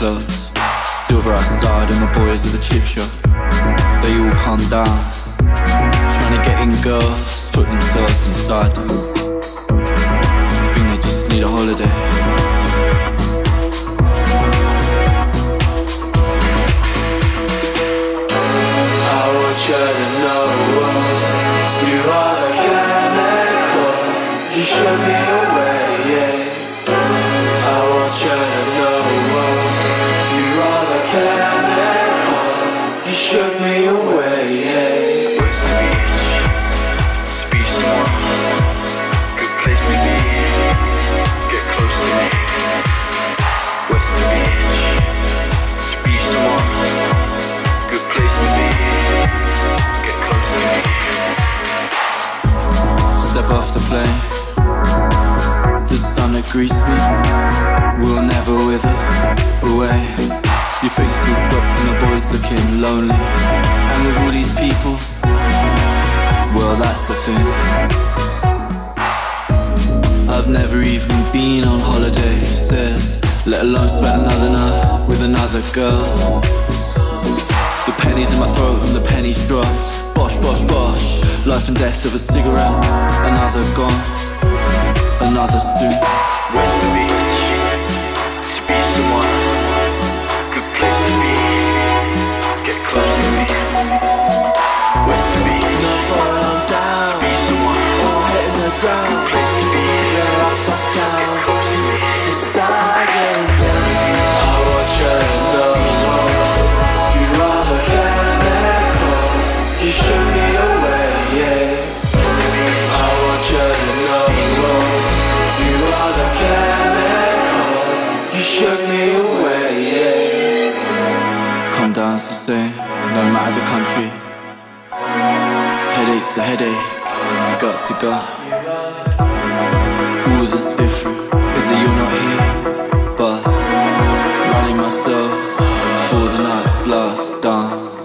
clothes. Silver outside, and the boys at the chip shop. They all calm down. Trying to get in girls, put themselves inside them. I think they just need a holiday. you Step off the sun that greets me will never wither away. Your face is all dropped and the boy's looking lonely. And with all these people, well, that's the thing. I've never even been on holiday, says, let alone spent another night with another girl. The pennies in my throat and the pennies dropped. Bosh, bosh, bosh. Life and death of a cigarette. Another gone. Another soon. It's the same. No matter the country. Headache's a headache. Gut's a gut. All that's different is that you're not here. But running myself for the night's last dance.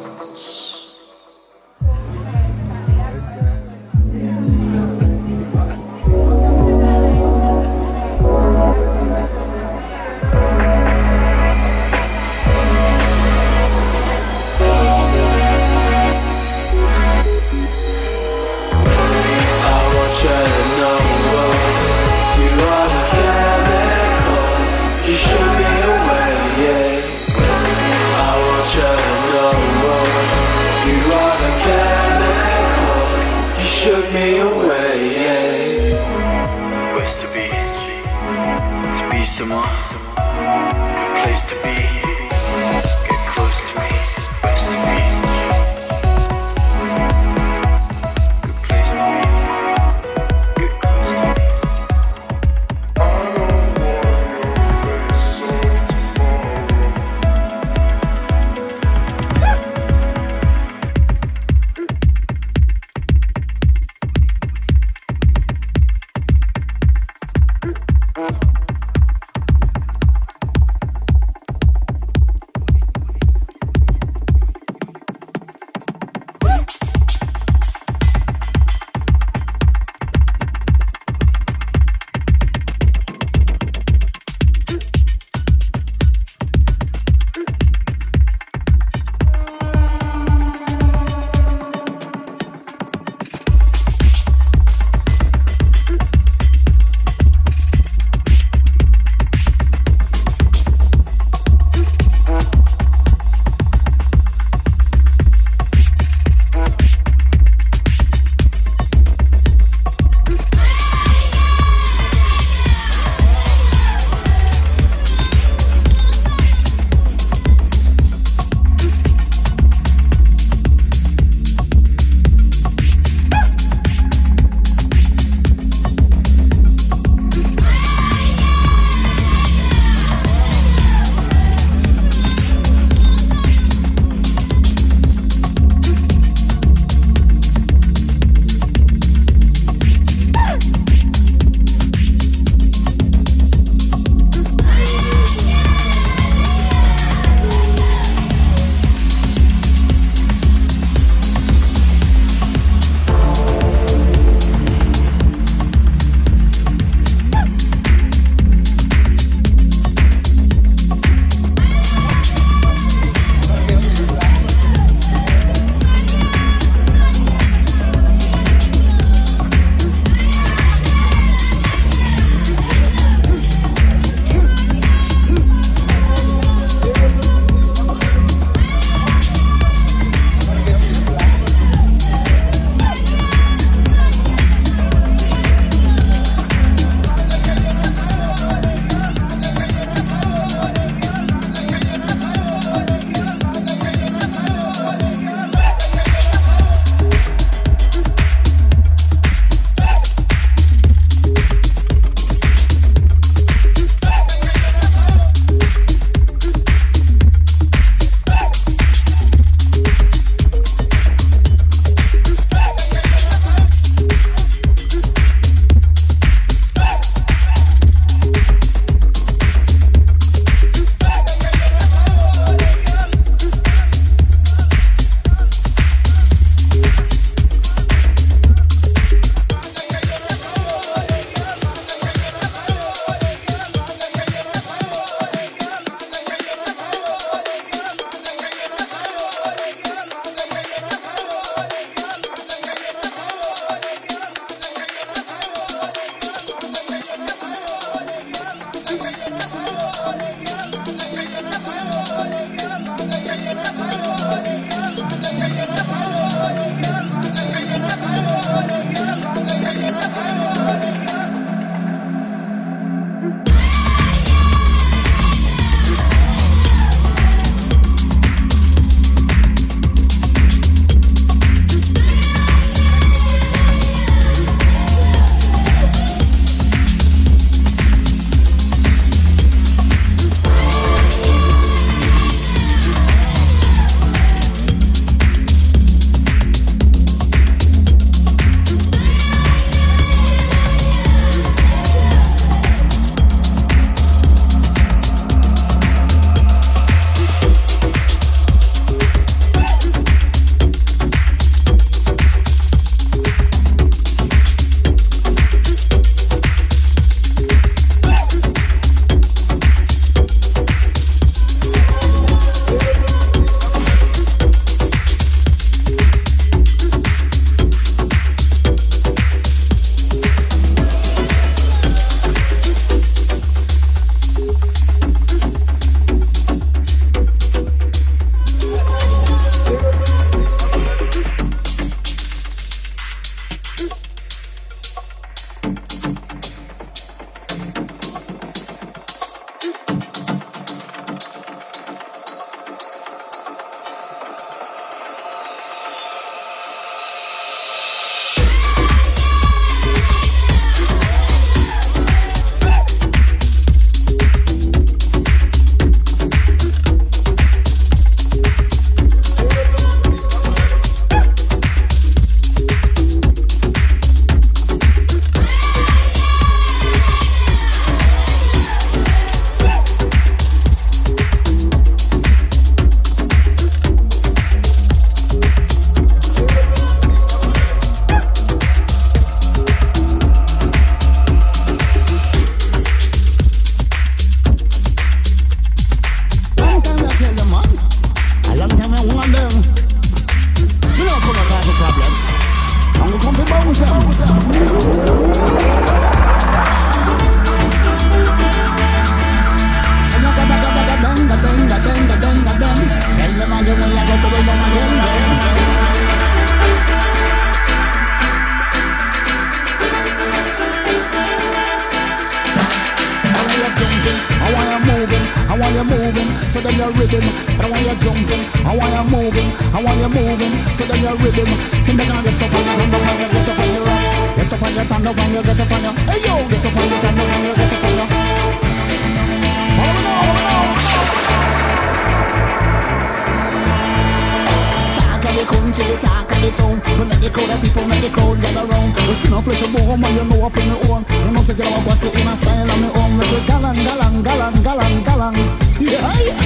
Galang, galang, galang, galang, galang. Yeah, yeah.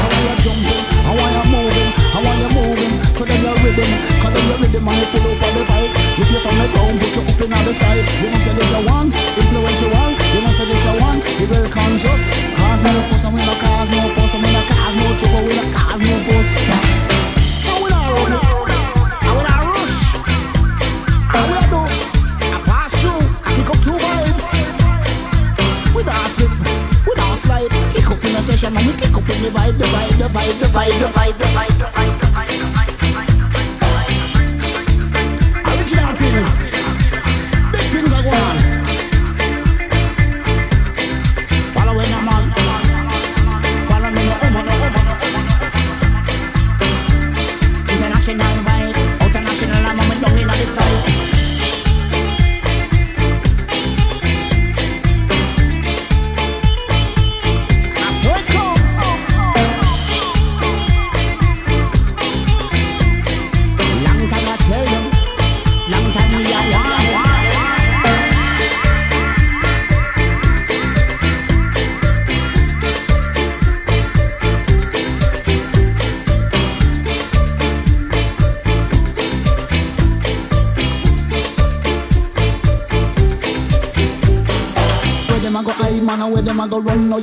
I want you jumping, I want you moving, I want you moving. So then you're rhythm, cause then you're rhythm and you full up on the fight. If you from the ground, put you up in the sky. You know say this a one, the vibe, the vibe, the vibe, the vibe, the vibe, the vibe, the vibe, the vibe.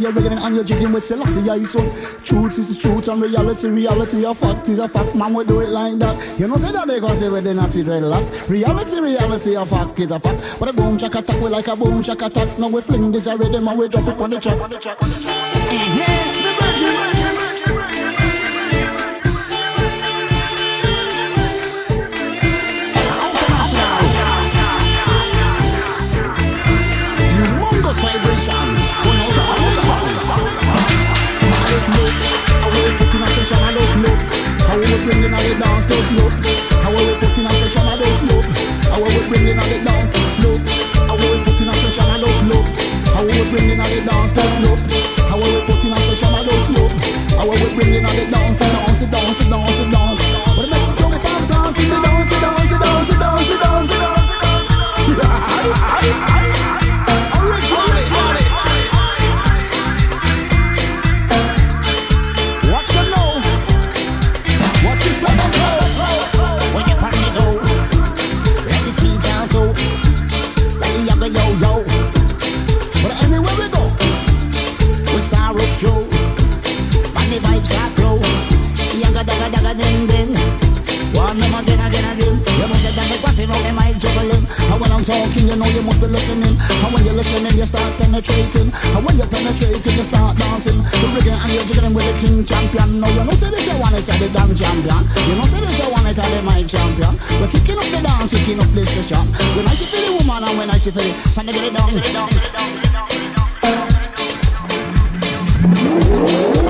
You're rigging and you're jigging with Selassie I so Truth is truth and reality Reality a fact is a fact. Man we do it like that. You know say that they where they not see dreadlock. Reality reality a fact is a fact. But a boom chaka attack we like a boom chaka attack. Now we fling this a rhythm and we drop it on the track. Yeah, we bring in the dance. Just look how we put in a session. Just look how we bring in the dance. Look how we put in a session. Look how we bring in the dance. Just look how we put in a session. Look how we bring in the dance. Dance, dance, dance, dance. You're penetrating, you start dancing. You're rigging and you're jiggling with the king champion. No, you know say this you want it tell the damn champion. You know say this you want it to the mic champion. We're kicking up the dance, kicking up the session. When I see for the woman and when I see for the son, get it down, get it down, get it down, get it down.